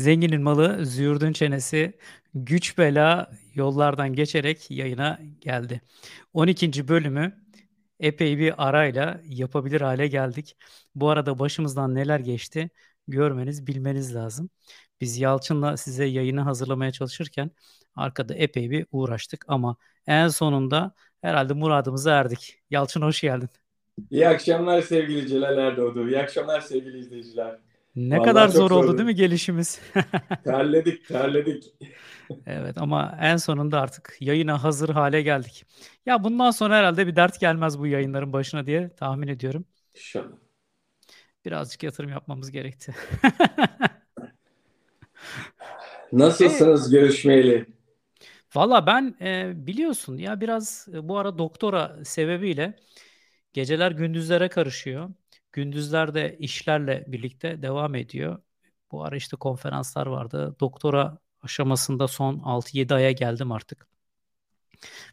Zenginin malı, züğürdün çenesi, güç bela yollardan geçerek yayına geldi. 12. bölümü epey bir arayla yapabilir hale geldik. Bu arada başımızdan neler geçti görmeniz, bilmeniz lazım. Biz Yalçın'la size yayını hazırlamaya çalışırken arkada epey bir uğraştık ama en sonunda herhalde muradımıza erdik. Yalçın hoş geldin. İyi akşamlar sevgili Celal Erdoğdu. İyi akşamlar sevgili izleyiciler. Ne Vallahi kadar zor oldu değil mi gelişimiz? terledik, terledik. evet ama en sonunda artık yayına hazır hale geldik. Ya bundan sonra herhalde bir dert gelmez bu yayınların başına diye tahmin ediyorum. İnşallah. Birazcık yatırım yapmamız gerekti. Nasılsınız evet. görüşmeyeli? Valla ben e, biliyorsun ya biraz bu ara doktora sebebiyle geceler gündüzlere karışıyor. Gündüzler de işlerle birlikte devam ediyor. Bu ara işte konferanslar vardı. Doktora aşamasında son 6-7 aya geldim artık.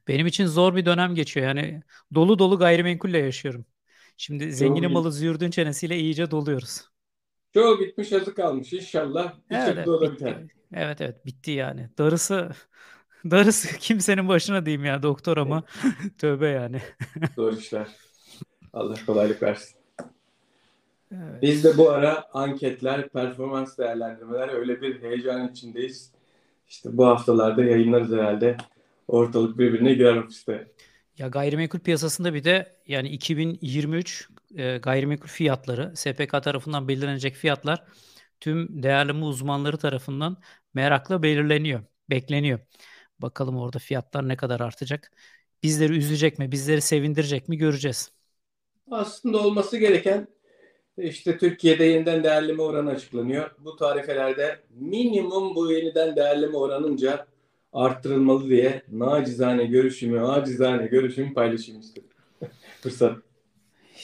Benim için zor bir dönem geçiyor. Yani dolu dolu gayrimenkulle yaşıyorum. Şimdi zenginin malı züğürdün çenesiyle iyice doluyoruz. Çoğu bitmiş azı kalmış. İnşallah evet, bitti. Evet evet bitti yani. Darısı darısı kimsenin başına diyeyim ya doktor ama tövbe yani. Zor işler. Allah kolaylık versin. Evet. Biz de bu ara anketler, performans değerlendirmeler öyle bir heyecan içindeyiz. İşte bu haftalarda yayınlarız herhalde. Ortalık birbirine girer ofiste. Ya gayrimenkul piyasasında bir de yani 2023 e, gayrimenkul fiyatları SPK tarafından belirlenecek fiyatlar tüm değerleme uzmanları tarafından merakla belirleniyor, bekleniyor. Bakalım orada fiyatlar ne kadar artacak? Bizleri üzecek mi, bizleri sevindirecek mi göreceğiz. Aslında olması gereken işte Türkiye'de yeniden değerleme oranı açıklanıyor. Bu tarifelerde minimum bu yeniden değerleme oranınca arttırılmalı diye nacizane görüşümü, acizane görüşümü paylaşayım istedim. Fırsat.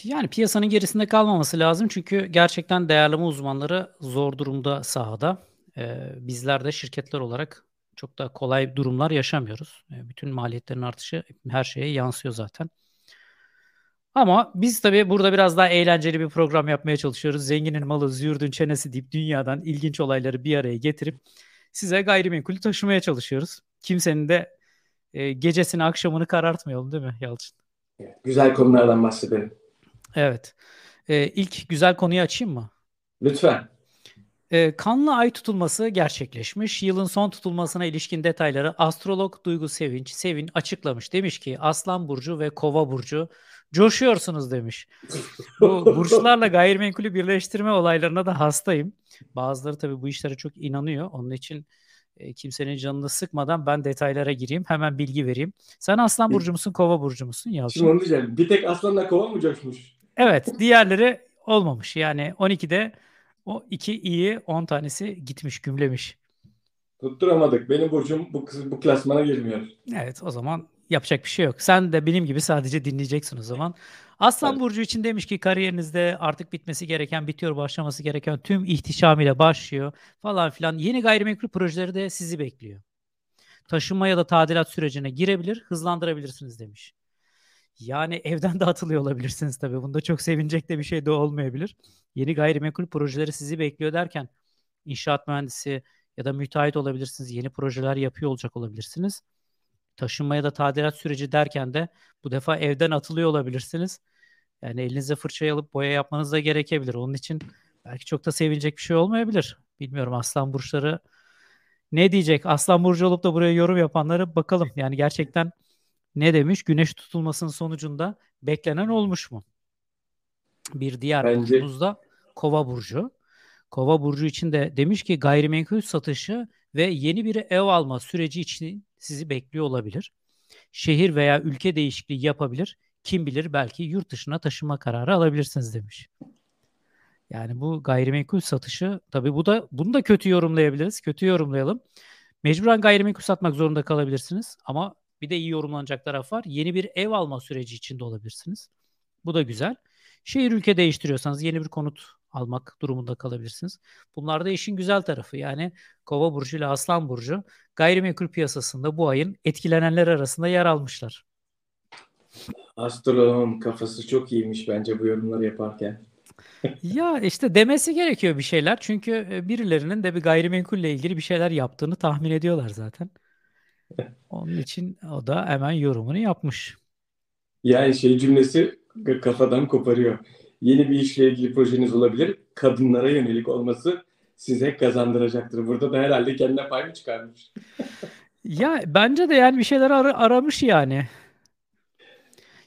Yani piyasanın gerisinde kalmaması lazım çünkü gerçekten değerleme uzmanları zor durumda sahada. Ee, bizler de şirketler olarak çok da kolay durumlar yaşamıyoruz. Ee, bütün maliyetlerin artışı her şeye yansıyor zaten. Ama biz tabii burada biraz daha eğlenceli bir program yapmaya çalışıyoruz. Zenginin malı züğürdün çenesi deyip dünyadan ilginç olayları bir araya getirip size gayrimenkulü taşımaya çalışıyoruz. Kimsenin de e, gecesini akşamını karartmayalım değil mi Yalçın? Güzel konulardan bahsedelim. Evet. E, ilk güzel konuyu açayım mı? Lütfen. E, kanlı ay tutulması gerçekleşmiş. Yılın son tutulmasına ilişkin detayları astrolog Duygu Sevinç Sevin açıklamış. Demiş ki Aslan Burcu ve Kova Burcu coşuyorsunuz demiş. Bu burçlarla gayrimenkulü birleştirme olaylarına da hastayım. Bazıları tabii bu işlere çok inanıyor. Onun için e, kimsenin canını sıkmadan ben detaylara gireyim. Hemen bilgi vereyim. Sen Aslan Burcu musun, Kova Burcu musun Yalçın? Şimdi onu diyeceğim. Bir tek Aslan'la Kova mı coşmuş? Evet. Diğerleri olmamış. Yani 12'de o iki iyi 10 tanesi gitmiş, gümlemiş. Tutturamadık. Benim burcum bu, bu klasmana girmiyor. Evet o zaman yapacak bir şey yok. Sen de benim gibi sadece dinleyeceksin o zaman. Aslan evet. Burcu için demiş ki kariyerinizde artık bitmesi gereken, bitiyor, başlaması gereken tüm ihtişam ile başlıyor falan filan. Yeni gayrimenkul projeleri de sizi bekliyor. Taşınma ya da tadilat sürecine girebilir, hızlandırabilirsiniz demiş. Yani evden de atılıyor olabilirsiniz tabii. Bunda çok sevinecek de bir şey de olmayabilir. Yeni gayrimenkul projeleri sizi bekliyor derken inşaat mühendisi ya da müteahhit olabilirsiniz. Yeni projeler yapıyor olacak olabilirsiniz. Taşınma ya da tadilat süreci derken de bu defa evden atılıyor olabilirsiniz. Yani elinize fırçayı alıp boya yapmanız da gerekebilir. Onun için belki çok da sevinecek bir şey olmayabilir. Bilmiyorum aslan burçları ne diyecek? Aslan burcu olup da buraya yorum yapanları bakalım. Yani gerçekten ne demiş? Güneş tutulmasının sonucunda beklenen olmuş mu? Bir diğer Bence... burcumuz da Kova burcu. Kova burcu için de demiş ki gayrimenkul satışı ve yeni bir ev alma süreci için sizi bekliyor olabilir. Şehir veya ülke değişikliği yapabilir. Kim bilir belki yurt dışına taşınma kararı alabilirsiniz demiş. Yani bu gayrimenkul satışı tabii bu da bunu da kötü yorumlayabiliriz. Kötü yorumlayalım. Mecburen gayrimenkul satmak zorunda kalabilirsiniz ama bir de iyi yorumlanacak taraf var. Yeni bir ev alma süreci içinde olabilirsiniz. Bu da güzel. Şehir ülke değiştiriyorsanız yeni bir konut almak durumunda kalabilirsiniz. Bunlar da işin güzel tarafı. Yani Kova burcu ile Aslan burcu gayrimenkul piyasasında bu ayın etkilenenler arasında yer almışlar. Astroloğun kafası çok iyiymiş bence bu yorumları yaparken. Ya işte demesi gerekiyor bir şeyler. Çünkü e, birilerinin de bir gayrimenkulle ilgili bir şeyler yaptığını tahmin ediyorlar zaten. Onun için o da hemen yorumunu yapmış. Yani şey cümlesi kafadan koparıyor. Yeni bir işle ilgili projeniz olabilir. Kadınlara yönelik olması size kazandıracaktır. Burada da herhalde kendine pay mı çıkarmış? Ya bence de yani bir şeyler ar- aramış yani.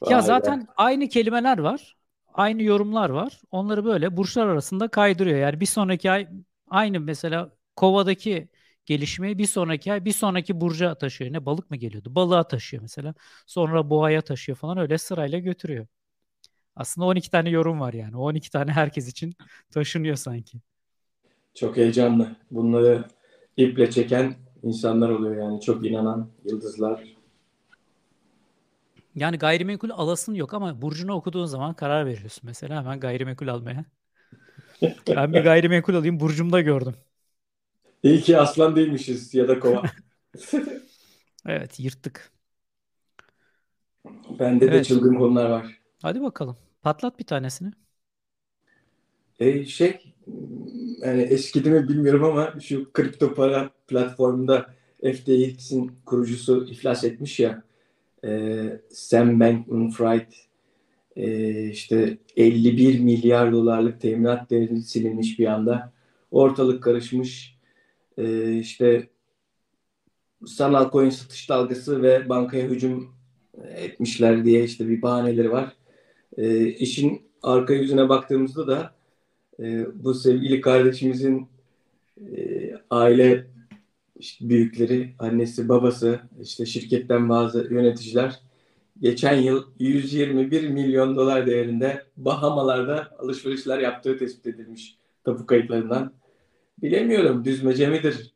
Ya Vay zaten be. aynı kelimeler var. Aynı yorumlar var. Onları böyle burçlar arasında kaydırıyor. Yani bir sonraki ay aynı mesela kovadaki gelişmeyi bir sonraki ay bir sonraki burca taşıyor. Ne balık mı geliyordu? Balığa taşıyor mesela. Sonra boğaya taşıyor falan öyle sırayla götürüyor. Aslında 12 tane yorum var yani. O 12 tane herkes için taşınıyor sanki. Çok heyecanlı. Bunları iple çeken insanlar oluyor yani. Çok inanan yıldızlar. Yani gayrimenkul alasın yok ama burcunu okuduğun zaman karar veriyorsun. Mesela hemen gayrimenkul almaya. Ben bir gayrimenkul alayım burcumda gördüm. İyi ki aslan değilmişiz ya da kova. Evet yırttık. Bende de Evet. çılgın konular var. Hadi bakalım. Patlat bir tanesini. E, şey yani eskidi mi bilmiyorum ama şu kripto para platformunda FTX'in kurucusu iflas etmiş ya e, Sam Bankman-Fried e, işte 51 milyar dolarlık teminat değeri silinmiş bir anda. Ortalık karışmış. E, işte sanal coin satış dalgası ve bankaya hücum etmişler diye işte bir bahaneleri var. E, işin arka yüzüne baktığımızda da e, bu sevgili kardeşimizin e, aile işte büyükleri, annesi, babası, işte şirketten bazı yöneticiler geçen yıl 121 milyon dolar değerinde Bahamalarda alışverişler yaptığı tespit edilmiş tapu kayıtlarından. Bilemiyorum düzmece midir,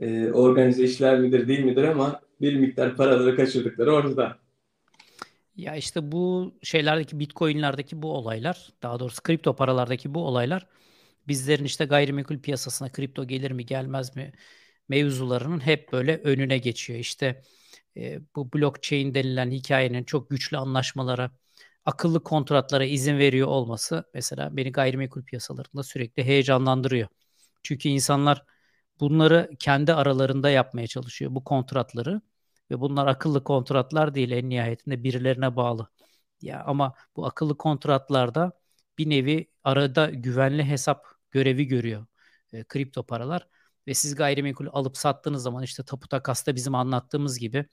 e, organize işler midir değil midir ama bir miktar paraları kaçırdıkları ortada. Ya işte bu şeylerdeki Bitcoin'lerdeki bu olaylar, daha doğrusu kripto paralardaki bu olaylar bizlerin işte gayrimenkul piyasasına kripto gelir mi gelmez mi mevzularının hep böyle önüne geçiyor. İşte e, bu blockchain denilen hikayenin çok güçlü anlaşmalara, akıllı kontratlara izin veriyor olması mesela beni gayrimenkul piyasalarında sürekli heyecanlandırıyor. Çünkü insanlar bunları kendi aralarında yapmaya çalışıyor bu kontratları ve bunlar akıllı kontratlar değil en nihayetinde birilerine bağlı. Ya ama bu akıllı kontratlarda bir nevi arada güvenli hesap görevi görüyor e, kripto paralar ve siz gayrimenkul alıp sattığınız zaman işte tapu takasta bizim anlattığımız gibi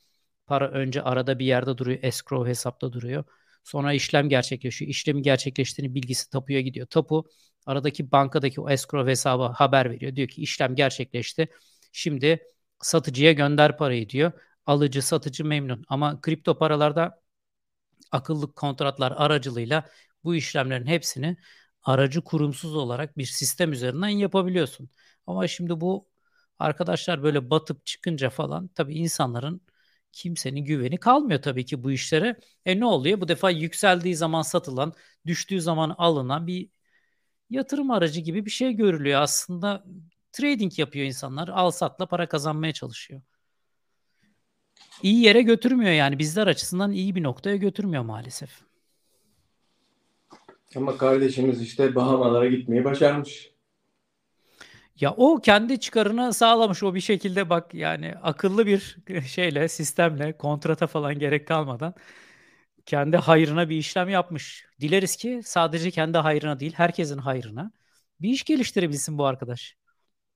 para önce arada bir yerde duruyor, escrow hesapta duruyor. Sonra işlem gerçekleşiyor. İşlemi gerçekleştiğini bilgisi tapuya gidiyor. Tapu aradaki bankadaki o escrow hesaba haber veriyor. Diyor ki işlem gerçekleşti. Şimdi satıcıya gönder parayı diyor. Alıcı satıcı memnun. Ama kripto paralarda akıllı kontratlar aracılığıyla bu işlemlerin hepsini aracı kurumsuz olarak bir sistem üzerinden yapabiliyorsun. Ama şimdi bu arkadaşlar böyle batıp çıkınca falan tabii insanların kimsenin güveni kalmıyor tabii ki bu işlere. E ne oluyor? Bu defa yükseldiği zaman satılan, düştüğü zaman alınan bir yatırım aracı gibi bir şey görülüyor. Aslında trading yapıyor insanlar. Al satla para kazanmaya çalışıyor. İyi yere götürmüyor yani bizler açısından iyi bir noktaya götürmüyor maalesef. Ama kardeşimiz işte Bahamalara gitmeyi başarmış. Ya o kendi çıkarını sağlamış o bir şekilde bak yani akıllı bir şeyle sistemle kontrata falan gerek kalmadan kendi hayrına bir işlem yapmış. Dileriz ki sadece kendi hayrına değil herkesin hayrına bir iş geliştirebilsin bu arkadaş.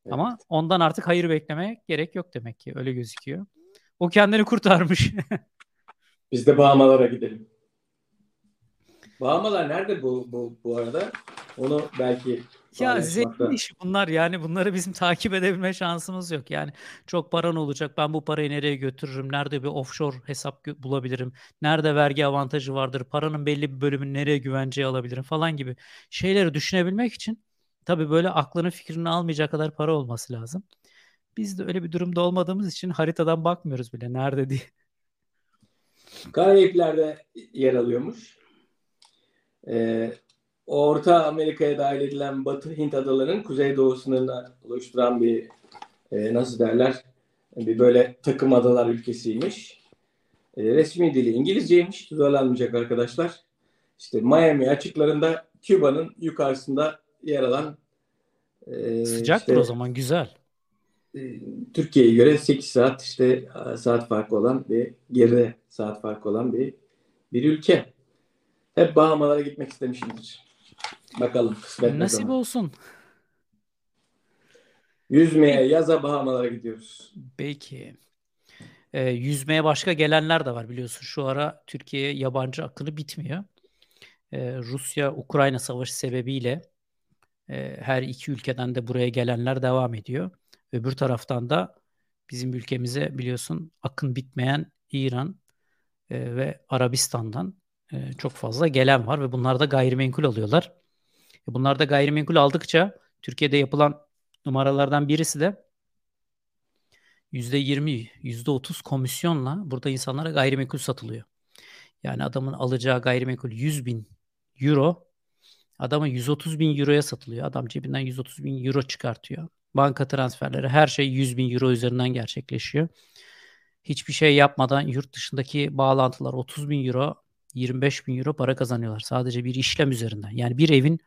Evet. Ama ondan artık hayır beklemeye gerek yok demek ki öyle gözüküyor. O kendini kurtarmış. Biz de Bahamalara gidelim. Bahamalar nerede bu bu bu arada? Onu belki Ya zengin işi bunlar yani bunları bizim takip edebilme şansımız yok. Yani çok paran olacak ben bu parayı nereye götürürüm? Nerede bir offshore hesap bulabilirim? Nerede vergi avantajı vardır? Paranın belli bir bölümünü nereye güvenceye alabilirim falan gibi şeyleri düşünebilmek için tabii böyle aklını fikrini almayacak kadar para olması lazım. Biz de öyle bir durumda olmadığımız için haritadan bakmıyoruz bile nerede diye. Karayipler'de yer alıyormuş. Ee, Orta Amerika'ya dahil edilen Batı Hint adalarının kuzeydoğu sınırını oluşturan bir e, nasıl derler bir böyle takım adalar ülkesiymiş. E, resmi dili İngilizceymiş. Zorlanmayacak arkadaşlar. İşte Miami açıklarında Küba'nın yukarısında yer alan e, Sıcaktır işte, o zaman güzel. E, Türkiye'ye göre 8 saat işte saat farkı olan bir geride saat farkı olan bir bir ülke. Hep Bahamalara gitmek istemişimdir. Bakalım kısmet Nasip zaman. olsun. Yüzmeye yaza Bahamalara gidiyoruz. Belki. E, yüzmeye başka gelenler de var biliyorsun. Şu ara Türkiye'ye yabancı akını bitmiyor. E, Rusya-Ukrayna savaşı sebebiyle e, her iki ülkeden de buraya gelenler devam ediyor. Öbür taraftan da bizim ülkemize biliyorsun akın bitmeyen İran e, ve Arabistan'dan e, çok fazla gelen var ve bunlar da gayrimenkul alıyorlar. E, bunlar da gayrimenkul aldıkça Türkiye'de yapılan numaralardan birisi de %20, %30 komisyonla burada insanlara gayrimenkul satılıyor. Yani adamın alacağı gayrimenkul 100 bin euro adama 130 bin euroya satılıyor. Adam cebinden 130 bin euro çıkartıyor. Banka transferleri her şey 100 bin euro üzerinden gerçekleşiyor. Hiçbir şey yapmadan yurt dışındaki bağlantılar 30 bin euro 25 bin euro para kazanıyorlar. Sadece bir işlem üzerinden. Yani bir evin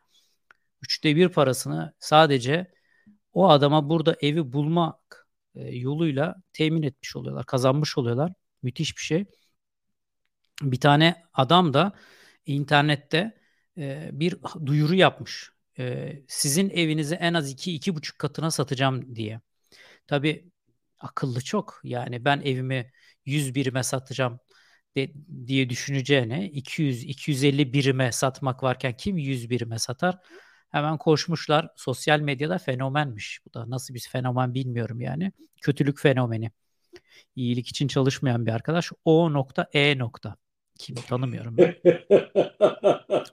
üçte bir parasını sadece o adama burada evi bulmak e, yoluyla temin etmiş oluyorlar. Kazanmış oluyorlar. Müthiş bir şey. Bir tane adam da internette e, bir duyuru yapmış. E, sizin evinizi en az 2-2,5 katına satacağım diye. Tabii akıllı çok. Yani ben evimi 100 birime satacağım de, diye düşüneceğine 200-250 birime satmak varken kim 100 birime satar? Hemen koşmuşlar. Sosyal medyada fenomenmiş. Bu da nasıl bir fenomen bilmiyorum yani. Kötülük fenomeni. İyilik için çalışmayan bir arkadaş. O nokta E nokta. Kim tanımıyorum ben.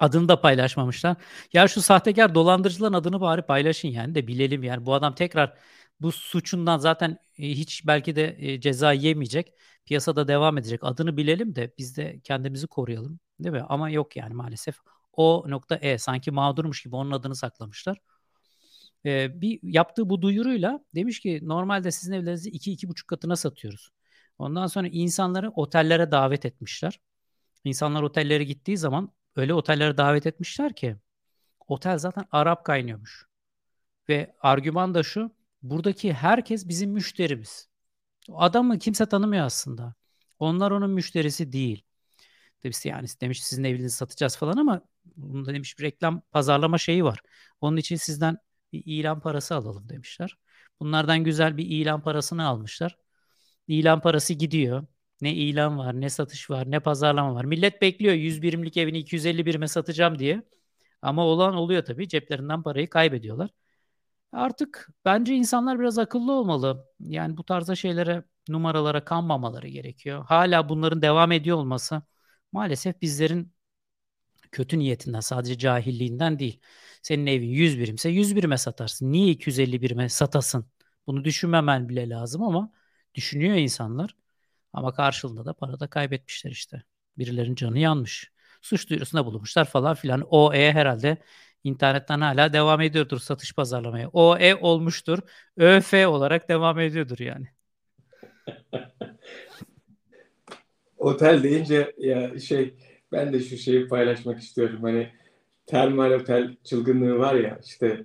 Adını da paylaşmamışlar. Ya şu sahtekar dolandırıcıların adını bari paylaşın yani de bilelim yani. Bu adam tekrar bu suçundan zaten e, hiç belki de e, ceza yemeyecek. Piyasada devam edecek. Adını bilelim de biz de kendimizi koruyalım. Değil mi? Ama yok yani maalesef. O nokta E sanki mağdurmuş gibi onun adını saklamışlar. Ee, bir yaptığı bu duyuruyla demiş ki normalde sizin evlerinizi 2-2,5 katına satıyoruz. Ondan sonra insanları otellere davet etmişler. İnsanlar otellere gittiği zaman öyle otellere davet etmişler ki otel zaten Arap kaynıyormuş. Ve argüman da şu buradaki herkes bizim müşterimiz. Adamı kimse tanımıyor aslında. Onlar onun müşterisi değil. Demiş yani demiş sizin evinizi satacağız falan ama bunda demiş bir reklam pazarlama şeyi var. Onun için sizden bir ilan parası alalım demişler. Bunlardan güzel bir ilan parasını almışlar. İlan parası gidiyor. Ne ilan var, ne satış var, ne pazarlama var. Millet bekliyor 100 birimlik evini 250 birime satacağım diye. Ama olan oluyor tabii. Ceplerinden parayı kaybediyorlar. Artık bence insanlar biraz akıllı olmalı. Yani bu tarzda şeylere, numaralara kanmamaları gerekiyor. Hala bunların devam ediyor olması maalesef bizlerin kötü niyetinden sadece cahilliğinden değil. Senin evin 100 birimse 100 birime satarsın. Niye 250 birime satasın? Bunu düşünmemen bile lazım ama düşünüyor insanlar. Ama karşılığında da para da kaybetmişler işte. Birilerinin canı yanmış. Suç duyurusunda bulunmuşlar falan filan. O E herhalde internetten hala devam ediyordur satış pazarlamaya. O E olmuştur. ÖF olarak devam ediyordur yani. Otel deyince ya şey ben de şu şeyi paylaşmak istiyorum. Hani termal otel çılgınlığı var ya işte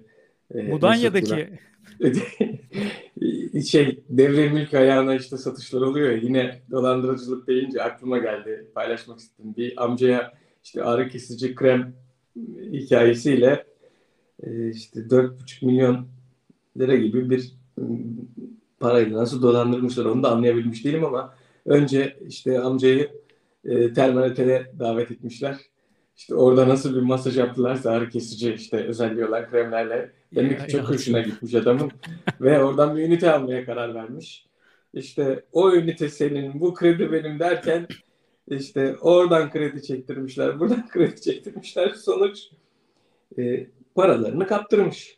e, Mudanya'daki şey devre mülk ayağına işte satışlar oluyor ya yine dolandırıcılık deyince aklıma geldi paylaşmak istedim. Bir amcaya işte ağrı kesici krem hikayesiyle e, işte 4,5 milyon lira gibi bir parayla nasıl dolandırmışlar onu da anlayabilmiş değilim ama önce işte amcayı e, termal davet etmişler. İşte orada nasıl bir masaj yaptılarsa ağrı kesici işte özelliyorlar kremlerle. Demek ki çok hoşuna gitmiş adamın. Ve oradan bir ünite almaya karar vermiş. İşte o ünite senin, bu kredi benim derken işte oradan kredi çektirmişler, buradan kredi çektirmişler. Sonuç e, paralarını kaptırmış.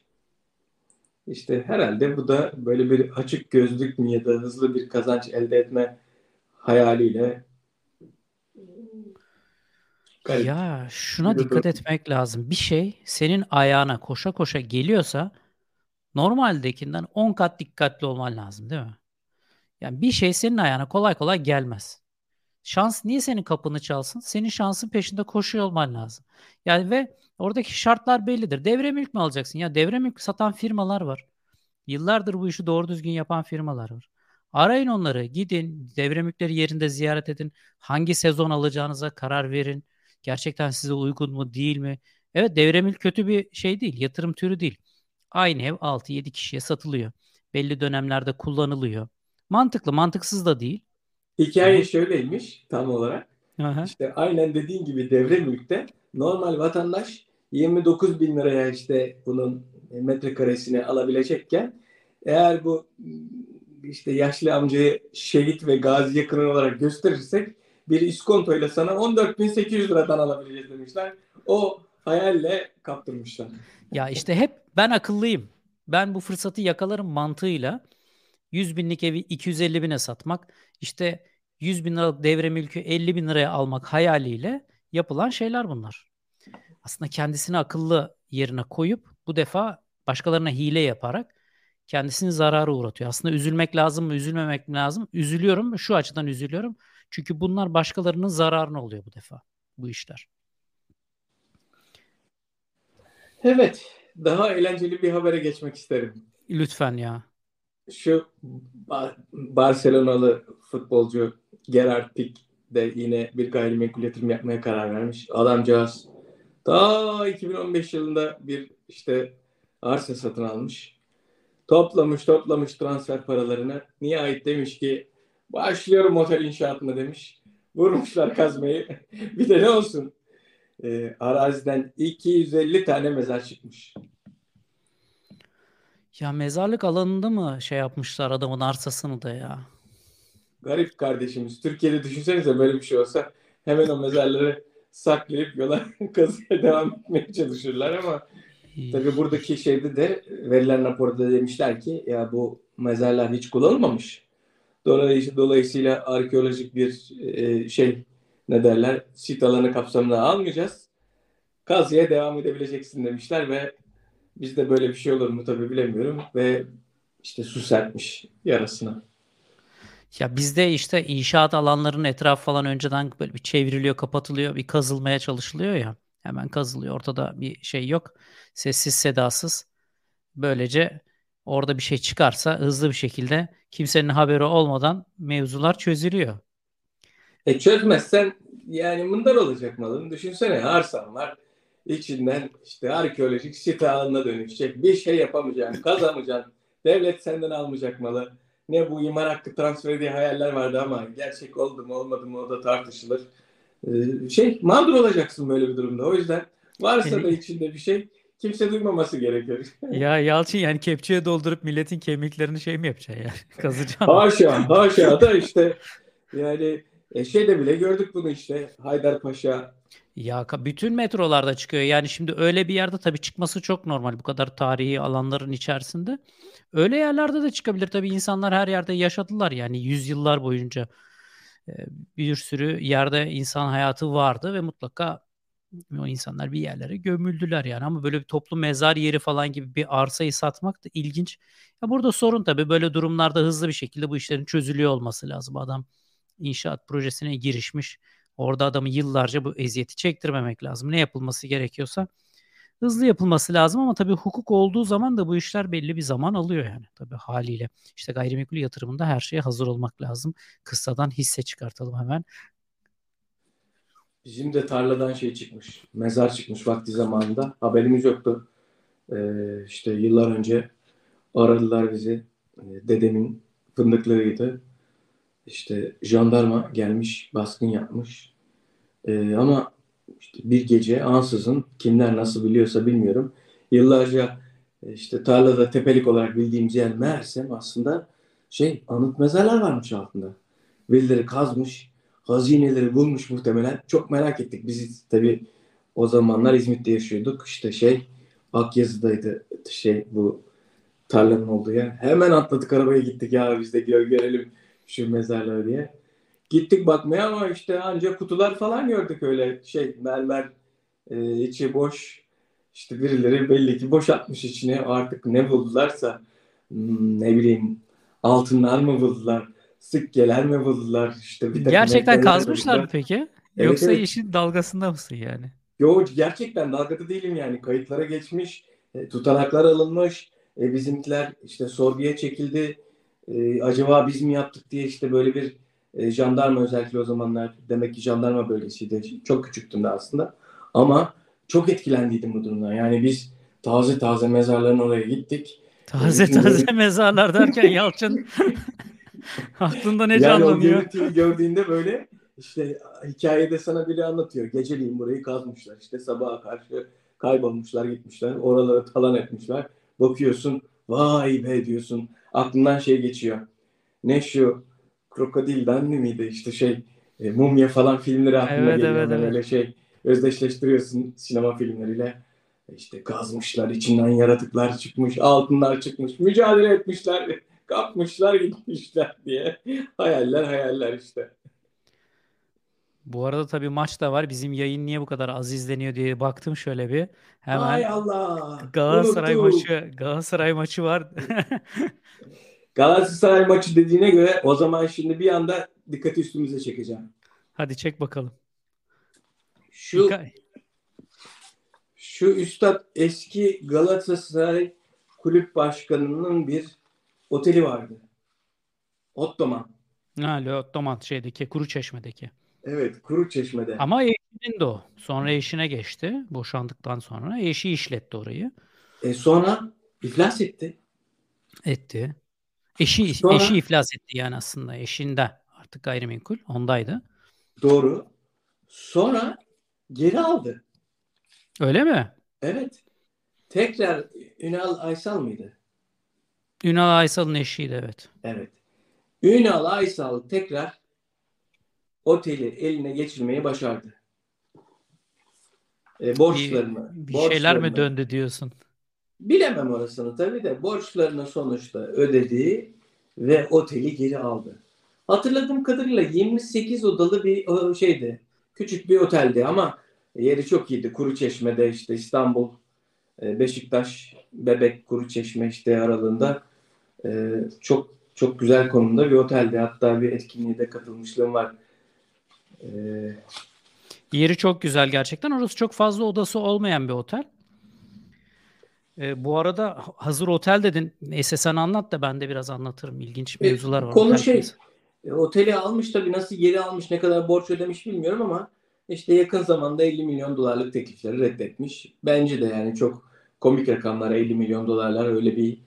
İşte herhalde bu da böyle bir açık gözlük mü ya da hızlı bir kazanç elde etme hayaliyle Garip. Ya şuna dikkat etmek lazım. Bir şey senin ayağına koşa koşa geliyorsa normaldekinden 10 kat dikkatli olman lazım değil mi? Yani bir şey senin ayağına kolay kolay gelmez. Şans niye senin kapını çalsın? Senin şansın peşinde koşuyor olman lazım. Yani ve Oradaki şartlar bellidir. Devre mülk mü alacaksın? Ya devre mülk satan firmalar var. Yıllardır bu işi doğru düzgün yapan firmalar var. Arayın onları, gidin, devre mülkleri yerinde ziyaret edin. Hangi sezon alacağınıza karar verin. Gerçekten size uygun mu, değil mi? Evet, devre mülk kötü bir şey değil, yatırım türü değil. Aynı ev 6-7 kişiye satılıyor. Belli dönemlerde kullanılıyor. Mantıklı, mantıksız da değil. Hikaye Ama... şöyleymiş tam olarak. Aha. İşte aynen dediğin gibi devre mülkte normal vatandaş 29 bin liraya işte bunun metrekaresini alabilecekken eğer bu işte yaşlı amcayı şehit ve gazi yakını olarak gösterirsek bir iskontoyla sana 14.800 liradan alabileceğiz demişler. O hayalle kaptırmışlar. Ya işte hep ben akıllıyım. Ben bu fırsatı yakalarım mantığıyla 100 binlik evi 250 bine satmak, işte 100 bin liralık devre mülkü 50 bin liraya almak hayaliyle yapılan şeyler bunlar. Aslında kendisini akıllı yerine koyup bu defa başkalarına hile yaparak kendisini zarara uğratıyor. Aslında üzülmek lazım mı, üzülmemek mi lazım? Üzülüyorum. Şu açıdan üzülüyorum. Çünkü bunlar başkalarının zararına oluyor bu defa bu işler. Evet. Daha eğlenceli bir habere geçmek isterim. Lütfen ya. Şu Barcelonalı futbolcu Gerard Pique de yine bir gayrimenkul yatırım yapmaya karar vermiş. Adamcağız ta 2015 yılında bir işte arsa satın almış. Toplamış toplamış transfer paralarını. Nihayet demiş ki başlıyorum otel inşaatına demiş. Vurmuşlar kazmayı. bir de ne olsun e, araziden 250 tane mezar çıkmış. Ya mezarlık alanında mı şey yapmışlar adamın arsasını da ya? Garip kardeşimiz. Türkiye'de düşünsenize böyle bir şey olsa hemen o mezarları saklayıp yola kazıya devam etmeye çalışırlar ama tabii buradaki şeyde de verilen raporda demişler ki ya bu mezarlar hiç kullanılmamış. Dolayısıyla, arkeolojik bir e, şey ne derler sit alanı kapsamına almayacağız. Kazıya devam edebileceksin demişler ve bizde böyle bir şey olur mu tabii bilemiyorum ve işte su serpmiş yarasına. Ya bizde işte inşaat alanlarının etrafı falan önceden böyle bir çevriliyor, kapatılıyor, bir kazılmaya çalışılıyor ya. Hemen kazılıyor. Ortada bir şey yok. Sessiz sedasız. Böylece orada bir şey çıkarsa hızlı bir şekilde kimsenin haberi olmadan mevzular çözülüyor. E çözmezsen yani mındar olacak malın. Düşünsene arsan var. İçinden işte arkeolojik site alanına dönüşecek. Bir şey yapamayacaksın, kazamayacaksın. Devlet senden almayacak malı. Ne bu imar hakkı transferi diye hayaller vardı ama gerçek oldu mu olmadı mı o da tartışılır. Ee, şey mağdur olacaksın böyle bir durumda. O yüzden varsa da içinde bir şey kimse duymaması gerekiyor. ya Yalçın yani kepçeye doldurup milletin kemiklerini şey mi yapacaksın yani? Kazacaksın. Haşa haşa da işte yani e şeyde bile gördük bunu işte Haydarpaşa. Ya bütün metrolarda çıkıyor. Yani şimdi öyle bir yerde tabii çıkması çok normal bu kadar tarihi alanların içerisinde. Öyle yerlerde de çıkabilir tabii insanlar her yerde yaşadılar yani yüzyıllar boyunca. Bir sürü yerde insan hayatı vardı ve mutlaka o insanlar bir yerlere gömüldüler yani ama böyle bir toplu mezar yeri falan gibi bir arsayı satmak da ilginç. Ya burada sorun tabii böyle durumlarda hızlı bir şekilde bu işlerin çözülüyor olması lazım. Adam inşaat projesine girişmiş. Orada adamı yıllarca bu eziyeti çektirmemek lazım. Ne yapılması gerekiyorsa hızlı yapılması lazım ama tabii hukuk olduğu zaman da bu işler belli bir zaman alıyor yani tabii haliyle. İşte gayrimenkul yatırımında her şeye hazır olmak lazım. Kıssadan hisse çıkartalım hemen. Bizim de tarladan şey çıkmış. Mezar çıkmış vakti zamanında. Haberimiz yoktu. Ee, işte yıllar önce aradılar bizi. Ee, dedemin fındıklarıydı. İşte jandarma gelmiş, baskın yapmış. Ee, ama işte bir gece ansızın kimler nasıl biliyorsa bilmiyorum. Yıllarca e, işte tarlada tepelik olarak bildiğimiz yer Mersem aslında şey anıt mezarlar varmış altında. Birileri kazmış, hazineleri bulmuş muhtemelen. Çok merak ettik. Biz tabi o zamanlar İzmit'te yaşıyorduk. İşte şey Akyazı'daydı şey bu tarlanın olduğu yer. Hemen atladık arabaya gittik ya biz de gör, görelim şu mezarları diye. Gittik bakmaya ama işte ancak kutular falan gördük öyle şey mermer e, içi boş. İşte birileri belli ki boşaltmış içine artık ne buldularsa hmm, ne bileyim altınlar mı buldular, sikkeler mi buldular işte bir Gerçekten kazmışlar mı peki? Evet, Yoksa evet. işin dalgasında mısın yani? Yo gerçekten dalgada değilim yani. Kayıtlara geçmiş, e, tutanaklar alınmış. E, bizimkiler işte sorguya çekildi. E, acaba biz mi yaptık diye işte böyle bir e, jandarma özellikle o zamanlar demek ki jandarma bölgesiydi. Çok küçüktüm de aslında. Ama çok etkilendiydim bu durumdan. Yani biz taze taze mezarların oraya gittik. Taze taze mezarlar derken Yalçın aklında ne yani o canlanıyor? görüntüyü gördüğünde böyle işte hikayede sana biri anlatıyor. Geceliğin burayı kazmışlar. İşte sabaha karşı kaybolmuşlar gitmişler. Oraları talan etmişler. Bakıyorsun vay be diyorsun. Aklından şey geçiyor. Ne şu krokodil Dundee miydi işte şey e, mumya falan filmleri aklına Evet, geliyor. evet, Hemen evet. Öyle şey özdeşleştiriyorsun sinema filmleriyle. İşte kazmışlar, içinden yaratıklar çıkmış, altınlar çıkmış, mücadele etmişler, kapmışlar, gitmişler diye. Hayaller hayaller işte. Bu arada tabii maç da var. Bizim yayın niye bu kadar az izleniyor diye baktım şöyle bir. Hay Hemen Allah! Galatasaray Unuttuk. maçı, Galatasaray maçı var. Galatasaray maçı dediğine göre o zaman şimdi bir anda dikkati üstümüze çekeceğim. Hadi çek bakalım. Şu Dikkat- şu üstad eski Galatasaray kulüp başkanının bir oteli vardı. Ottoman. Ha, Leottoman şeydeki Kuruçeşme'deki. Evet, Kuruçeşme'de. Ama eşinin de o. Sonra eşine geçti. Boşandıktan sonra eşi işletti orayı. E sonra iflas etti. Etti. Eşi Sonra- eşi iflas etti yani aslında eşinde artık gayrimenkul ondaydı. Doğru. Sonra geri aldı. Öyle mi? Evet. Tekrar Ünal Aysal mıydı? Ünal Aysal'ın eşiydi evet. Evet. Ünal Aysal tekrar oteli eline geçirmeyi başardı. E, borçlarını, Bir, bir şeyler mi borçlarını- döndü diyorsun? Bilemem orasını tabii de borçlarını sonuçta ödedi ve oteli geri aldı. Hatırladığım kadarıyla 28 odalı bir şeydi. Küçük bir oteldi ama yeri çok iyiydi. Kuruçeşme'de işte İstanbul, e, Beşiktaş, Bebek, Kuruçeşme işte aralığında e, çok çok güzel konumda bir oteldi. Hatta bir etkinliğe de katılmışlığım var. E, Yeri çok güzel gerçekten. Orası çok fazla odası olmayan bir otel. Ee, bu arada hazır otel dedin. Neyse sen anlat da ben de biraz anlatırım. İlginç E, mevzular var. konu şey. E, oteli almış tabii nasıl geri almış ne kadar borç ödemiş bilmiyorum ama işte yakın zamanda 50 milyon dolarlık teklifleri reddetmiş. Bence de yani çok komik rakamlar 50 milyon dolarlar öyle bir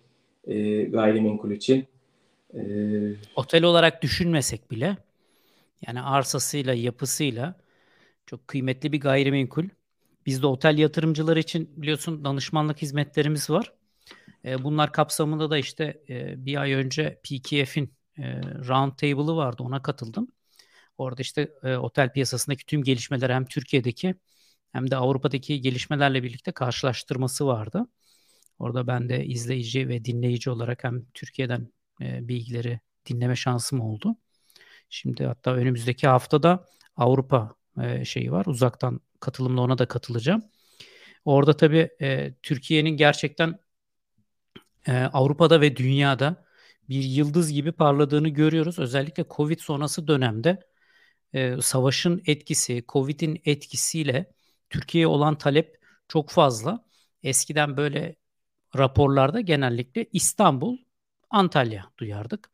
e, gayrimenkul için. E, Otel olarak düşünmesek bile yani arsasıyla, yapısıyla çok kıymetli bir gayrimenkul. Bizde otel yatırımcıları için biliyorsun danışmanlık hizmetlerimiz var. E, bunlar kapsamında da işte e, bir ay önce PKF'in e, round table'ı vardı. Ona katıldım. Orada işte e, otel piyasasındaki tüm gelişmeler hem Türkiye'deki hem de Avrupa'daki gelişmelerle birlikte karşılaştırması vardı. Orada ben de izleyici ve dinleyici olarak hem Türkiye'den e, bilgileri dinleme şansım oldu. Şimdi hatta önümüzdeki haftada Avrupa e, şeyi var. Uzaktan katılımla ona da katılacağım. Orada tabii e, Türkiye'nin gerçekten e, Avrupa'da ve dünyada bir yıldız gibi parladığını görüyoruz. Özellikle Covid sonrası dönemde e, savaşın etkisi, Covid'in etkisiyle Türkiye'ye olan talep çok fazla. Eskiden böyle raporlarda genellikle İstanbul, Antalya duyardık.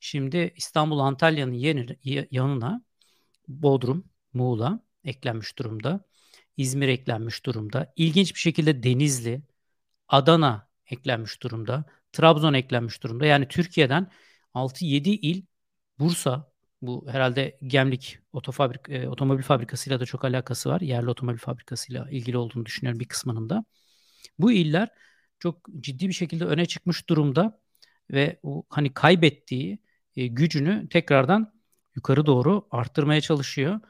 Şimdi İstanbul, Antalya'nın yanına Bodrum, Muğla eklenmiş durumda. İzmir eklenmiş durumda. İlginç bir şekilde Denizli, Adana eklenmiş durumda. Trabzon eklenmiş durumda. Yani Türkiye'den 6-7 il, Bursa, bu herhalde Gemlik otofabrik, e, otomobil fabrikasıyla da çok alakası var. Yerli otomobil fabrikasıyla ilgili olduğunu düşünüyorum bir kısmının da. Bu iller çok ciddi bir şekilde öne çıkmış durumda ve o hani kaybettiği e, gücünü tekrardan yukarı doğru arttırmaya çalışıyor.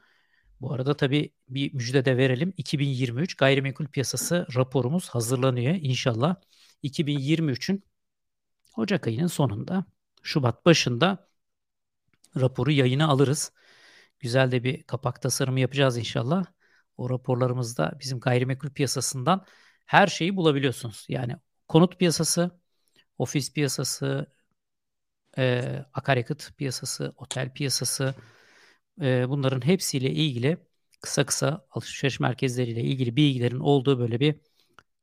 Bu arada tabii bir müjde de verelim. 2023 gayrimenkul piyasası raporumuz hazırlanıyor. İnşallah 2023'ün Ocak ayının sonunda, Şubat başında raporu yayına alırız. Güzel de bir kapak tasarımı yapacağız inşallah. O raporlarımızda bizim gayrimenkul piyasasından her şeyi bulabiliyorsunuz. Yani konut piyasası, ofis piyasası, e, akaryakıt piyasası, otel piyasası, e, bunların hepsiyle ilgili kısa kısa alışveriş merkezleriyle ilgili bilgilerin olduğu böyle bir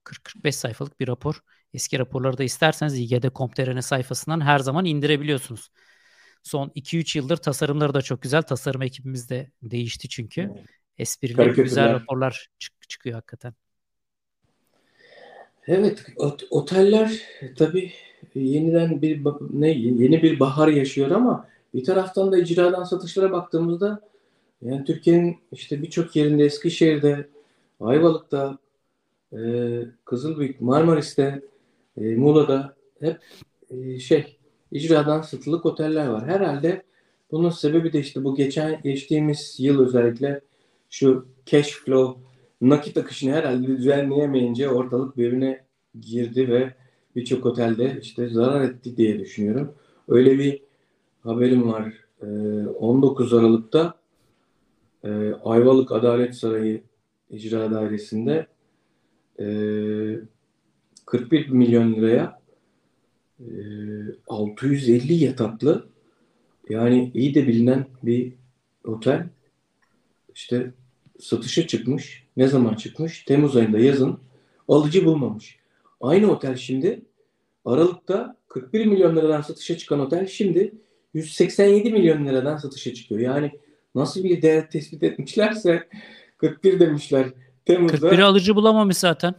40-45 sayfalık bir rapor. Eski raporları da isterseniz İGD.com.tr'nin sayfasından her zaman indirebiliyorsunuz. Son 2-3 yıldır tasarımları da çok güzel. Tasarım ekibimiz de değişti çünkü. Esprili güzel raporlar çık- çıkıyor hakikaten. Evet, ot- oteller tabii yeniden bir ne yeni bir bahar yaşıyor ama bir taraftan da icradan satışlara baktığımızda yani Türkiye'nin işte birçok yerinde Eskişehir'de, Ayvalık'ta, e, Kızılbük, Marmaris'te, e, Muğla'da hep e, şey icradan satılık oteller var. Herhalde bunun sebebi de işte bu geçen geçtiğimiz yıl özellikle şu cash flow nakit akışını herhalde düzenleyemeyince ortalık birbirine girdi ve birçok otelde işte zarar etti diye düşünüyorum. Öyle bir haberim var. 19 Aralık'ta Ayvalık Adalet Sarayı İcra Dairesi'nde 41 milyon liraya 650 yataklı yani iyi de bilinen bir otel işte satışa çıkmış. Ne zaman çıkmış? Temmuz ayında yazın alıcı bulmamış. Aynı otel şimdi Aralık'ta 41 milyon liradan satışa çıkan otel şimdi 187 milyon liradan satışa çıkıyor. Yani nasıl bir değer tespit etmişlerse 41 demişler Temmuz'da. 41'i alıcı bulamamış zaten.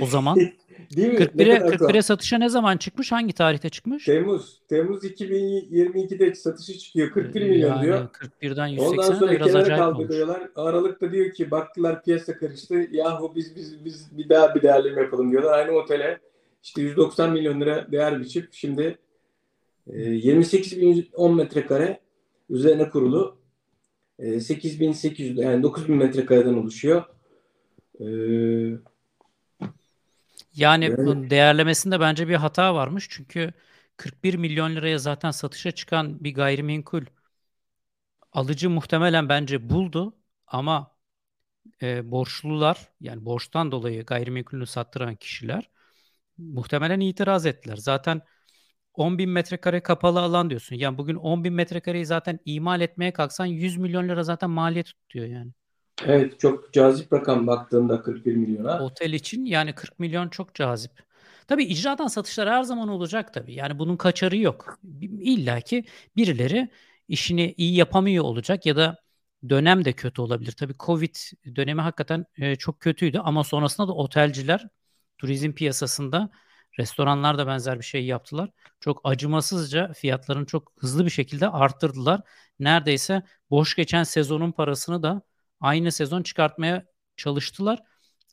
O zaman. Değil mi? 41'e 41'e satışa ne zaman çıkmış? Hangi tarihte çıkmış? Temmuz. Temmuz 2022'de satışı çıkıyor. 41 milyon yani diyor. 41'den 180 Ondan sonra biraz kenara kaldırıyorlar. Aralıkta diyor ki baktılar piyasa karıştı. Yahu biz biz biz bir daha bir değerleme yapalım diyorlar. Aynı otele işte 190 milyon lira değer biçip şimdi 28 bin 10 metrekare üzerine kurulu 8800 yani 9000 metrekareden oluşuyor. Yani evet. değerlemesinde bence bir hata varmış. Çünkü 41 milyon liraya zaten satışa çıkan bir gayrimenkul alıcı muhtemelen bence buldu ama e, borçlular yani borçtan dolayı gayrimenkulünü sattıran kişiler muhtemelen itiraz ettiler. Zaten 10 bin metrekare kapalı alan diyorsun. Yani bugün 10 bin metrekareyi zaten imal etmeye kalksan 100 milyon lira zaten maliyet tutuyor yani. Evet çok cazip rakam baktığında 41 milyona. Otel için yani 40 milyon çok cazip. Tabii icradan satışlar her zaman olacak tabii. Yani bunun kaçarı yok. İlla ki birileri işini iyi yapamıyor olacak ya da dönem de kötü olabilir. Tabii Covid dönemi hakikaten e, çok kötüydü ama sonrasında da otelciler turizm piyasasında restoranlar da benzer bir şey yaptılar. Çok acımasızca fiyatlarını çok hızlı bir şekilde arttırdılar. Neredeyse boş geçen sezonun parasını da aynı sezon çıkartmaya çalıştılar.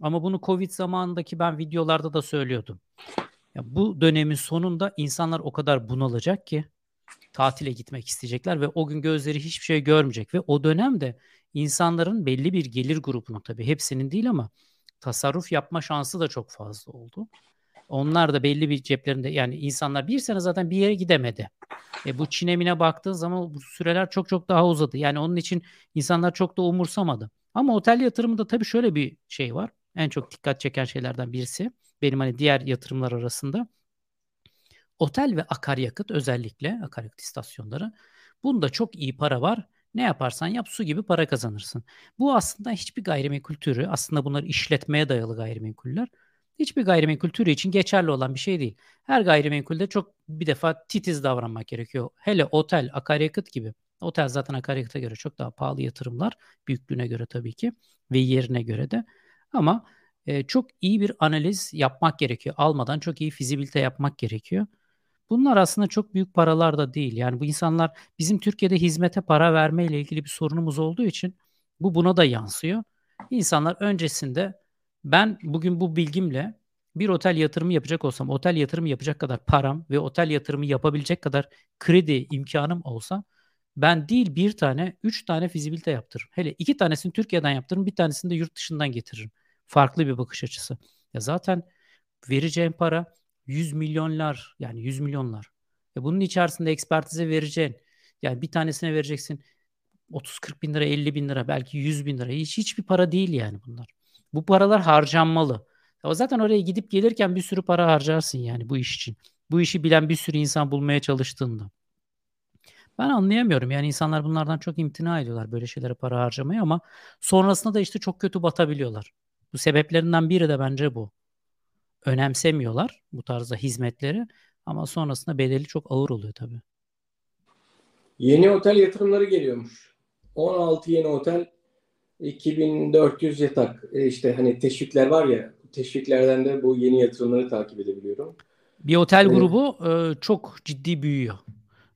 Ama bunu Covid zamanındaki ben videolarda da söylüyordum. Ya bu dönemin sonunda insanlar o kadar bunalacak ki tatile gitmek isteyecekler ve o gün gözleri hiçbir şey görmeyecek ve o dönemde insanların belli bir gelir grubunun tabii hepsinin değil ama tasarruf yapma şansı da çok fazla oldu. Onlar da belli bir ceplerinde yani insanlar bir sene zaten bir yere gidemedi. E bu Çin'emine baktığın zaman bu süreler çok çok daha uzadı. Yani onun için insanlar çok da umursamadı. Ama otel yatırımında tabii şöyle bir şey var. En çok dikkat çeken şeylerden birisi benim hani diğer yatırımlar arasında otel ve akaryakıt özellikle akaryakıt istasyonları bunda çok iyi para var. Ne yaparsan yap su gibi para kazanırsın. Bu aslında hiçbir gayrimenkul türü aslında bunlar işletmeye dayalı gayrimenkuller hiçbir gayrimenkul türü için geçerli olan bir şey değil. Her gayrimenkulde çok bir defa titiz davranmak gerekiyor. Hele otel, akaryakıt gibi. Otel zaten akaryakıta göre çok daha pahalı yatırımlar. Büyüklüğüne göre tabii ki ve yerine göre de. Ama e, çok iyi bir analiz yapmak gerekiyor. Almadan çok iyi fizibilite yapmak gerekiyor. Bunlar aslında çok büyük paralar da değil. Yani bu insanlar bizim Türkiye'de hizmete para verme ile ilgili bir sorunumuz olduğu için bu buna da yansıyor. İnsanlar öncesinde ben bugün bu bilgimle bir otel yatırımı yapacak olsam, otel yatırımı yapacak kadar param ve otel yatırımı yapabilecek kadar kredi imkanım olsa ben değil bir tane, üç tane fizibilite yaptırırım. Hele iki tanesini Türkiye'den yaptırırım, bir tanesini de yurt dışından getiririm. Farklı bir bakış açısı. Ya zaten vereceğim para 100 milyonlar yani 100 milyonlar. Ya bunun içerisinde ekspertize vereceğin yani bir tanesine vereceksin 30-40 bin lira, 50 bin lira, belki 100 bin lira. Hiç hiçbir para değil yani bunlar. Bu paralar harcanmalı. O zaten oraya gidip gelirken bir sürü para harcarsın yani bu iş için. Bu işi bilen bir sürü insan bulmaya çalıştığında. Ben anlayamıyorum. Yani insanlar bunlardan çok imtina ediyorlar böyle şeylere para harcamaya ama sonrasında da işte çok kötü batabiliyorlar. Bu sebeplerinden biri de bence bu. Önemsemiyorlar bu tarzda hizmetleri ama sonrasında bedeli çok ağır oluyor tabii. Yeni otel yatırımları geliyormuş. 16 yeni otel 2400 yatak. E işte hani teşvikler var ya teşviklerden de bu yeni yatırımları takip edebiliyorum. Bir otel evet. grubu e, çok ciddi büyüyor.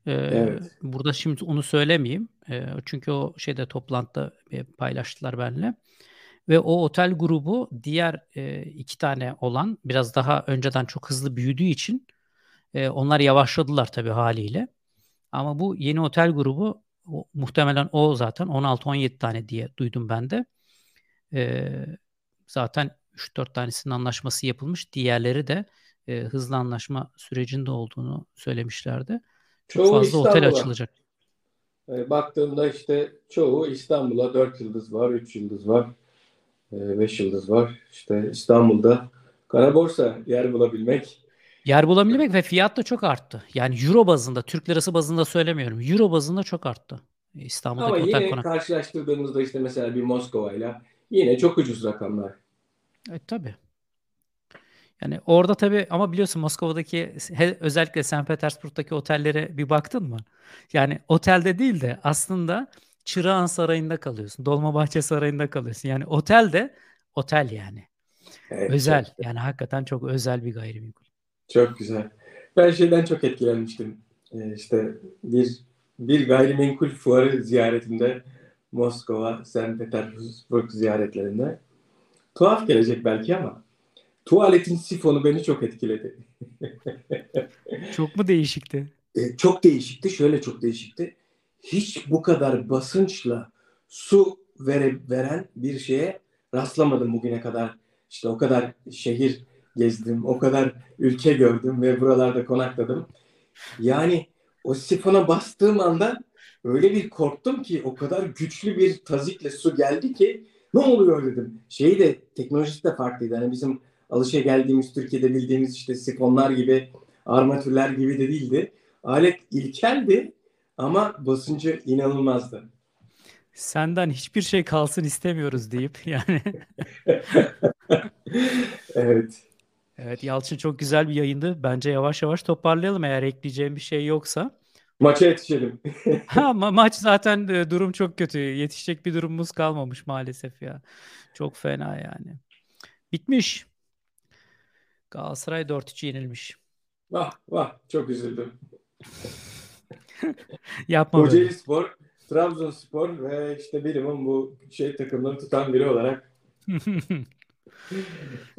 E, evet. Burada şimdi onu söylemeyeyim. E, çünkü o şeyde toplantıda paylaştılar benimle. Ve o otel grubu diğer iki tane olan biraz daha önceden çok hızlı büyüdüğü için onlar yavaşladılar tabii haliyle. Ama bu yeni otel grubu o, muhtemelen o zaten 16-17 tane diye duydum ben de. E, zaten 3-4 tanesinin anlaşması yapılmış. Diğerleri de e, hızlı anlaşma sürecinde olduğunu söylemişlerdi. Çok çoğu fazla İstanbul'a. otel açılacak. E, baktığımda işte çoğu İstanbul'a 4 yıldız var, 3 yıldız var, 5 e, yıldız var. İşte İstanbul'da kara borsa yer bulabilmek Yer bulabilmek ve fiyat da çok arttı. Yani euro bazında, Türk lirası bazında söylemiyorum. Euro bazında çok arttı. İstanbul'daki Ama otel yine konak. karşılaştırdığımızda işte mesela bir Moskova ile yine çok ucuz rakamlar. Evet tabii. Yani orada tabii ama biliyorsun Moskova'daki özellikle St. Petersburg'daki otellere bir baktın mı? Yani otelde değil de aslında Çırağan Sarayı'nda kalıyorsun. Dolmabahçe Sarayı'nda kalıyorsun. Yani otel de otel yani. Evet, özel. Çok. Yani hakikaten çok özel bir gayrimenkul. Çok güzel. Ben şeyden çok etkilenmiştim. Ee, işte bir bir gayrimenkul fuarı ziyaretinde Moskova, St. Petersburg ziyaretlerinde tuhaf gelecek belki ama tuvaletin sifonu beni çok etkiledi. çok mu değişikti? Ee, çok değişikti. Şöyle çok değişikti. Hiç bu kadar basınçla su vere, veren bir şeye rastlamadım bugüne kadar. İşte o kadar şehir gezdim, o kadar ülke gördüm ve buralarda konakladım. Yani o sifona bastığım anda öyle bir korktum ki o kadar güçlü bir tazikle su geldi ki ne oluyor dedim. Şeyi de teknolojisi de farklıydı. Hani bizim alışa geldiğimiz Türkiye'de bildiğimiz işte sifonlar gibi armatürler gibi de değildi. Alet ilkeldi ama basıncı inanılmazdı. Senden hiçbir şey kalsın istemiyoruz deyip yani. evet. Evet Yalçın çok güzel bir yayındı. Bence yavaş yavaş toparlayalım eğer ekleyeceğim bir şey yoksa. Maça yetişelim. ha, ma- maç zaten e, durum çok kötü. Yetişecek bir durumumuz kalmamış maalesef ya. Çok fena yani. Bitmiş. Galatasaray 4-3 yenilmiş. Vah vah çok üzüldüm. Yapma Kocaeli böyle. Spor, Trabzonspor ve işte birimim bu şey takımları tutan biri olarak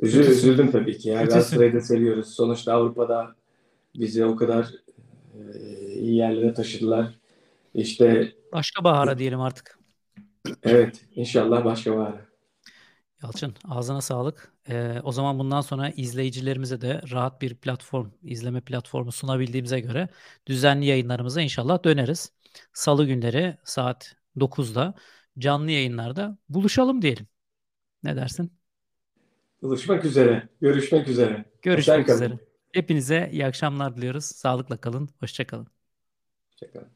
Üzül, üzüldüm tabii ki. Yani Galatasaray'ı da seviyoruz. Sonuçta Avrupa'da bizi o kadar e, iyi yerlere taşıdılar. İşte başka bahara diyelim artık. Evet, inşallah başka bahara. Yalçın ağzına sağlık. Ee, o zaman bundan sonra izleyicilerimize de rahat bir platform, izleme platformu sunabildiğimize göre düzenli yayınlarımıza inşallah döneriz. Salı günleri saat 9'da canlı yayınlarda buluşalım diyelim. Ne dersin? Buluşmak üzere. Görüşmek üzere. Görüşmek üzere. Hepinize iyi akşamlar diliyoruz. Sağlıkla kalın. Hoşçakalın. Hoşçakalın.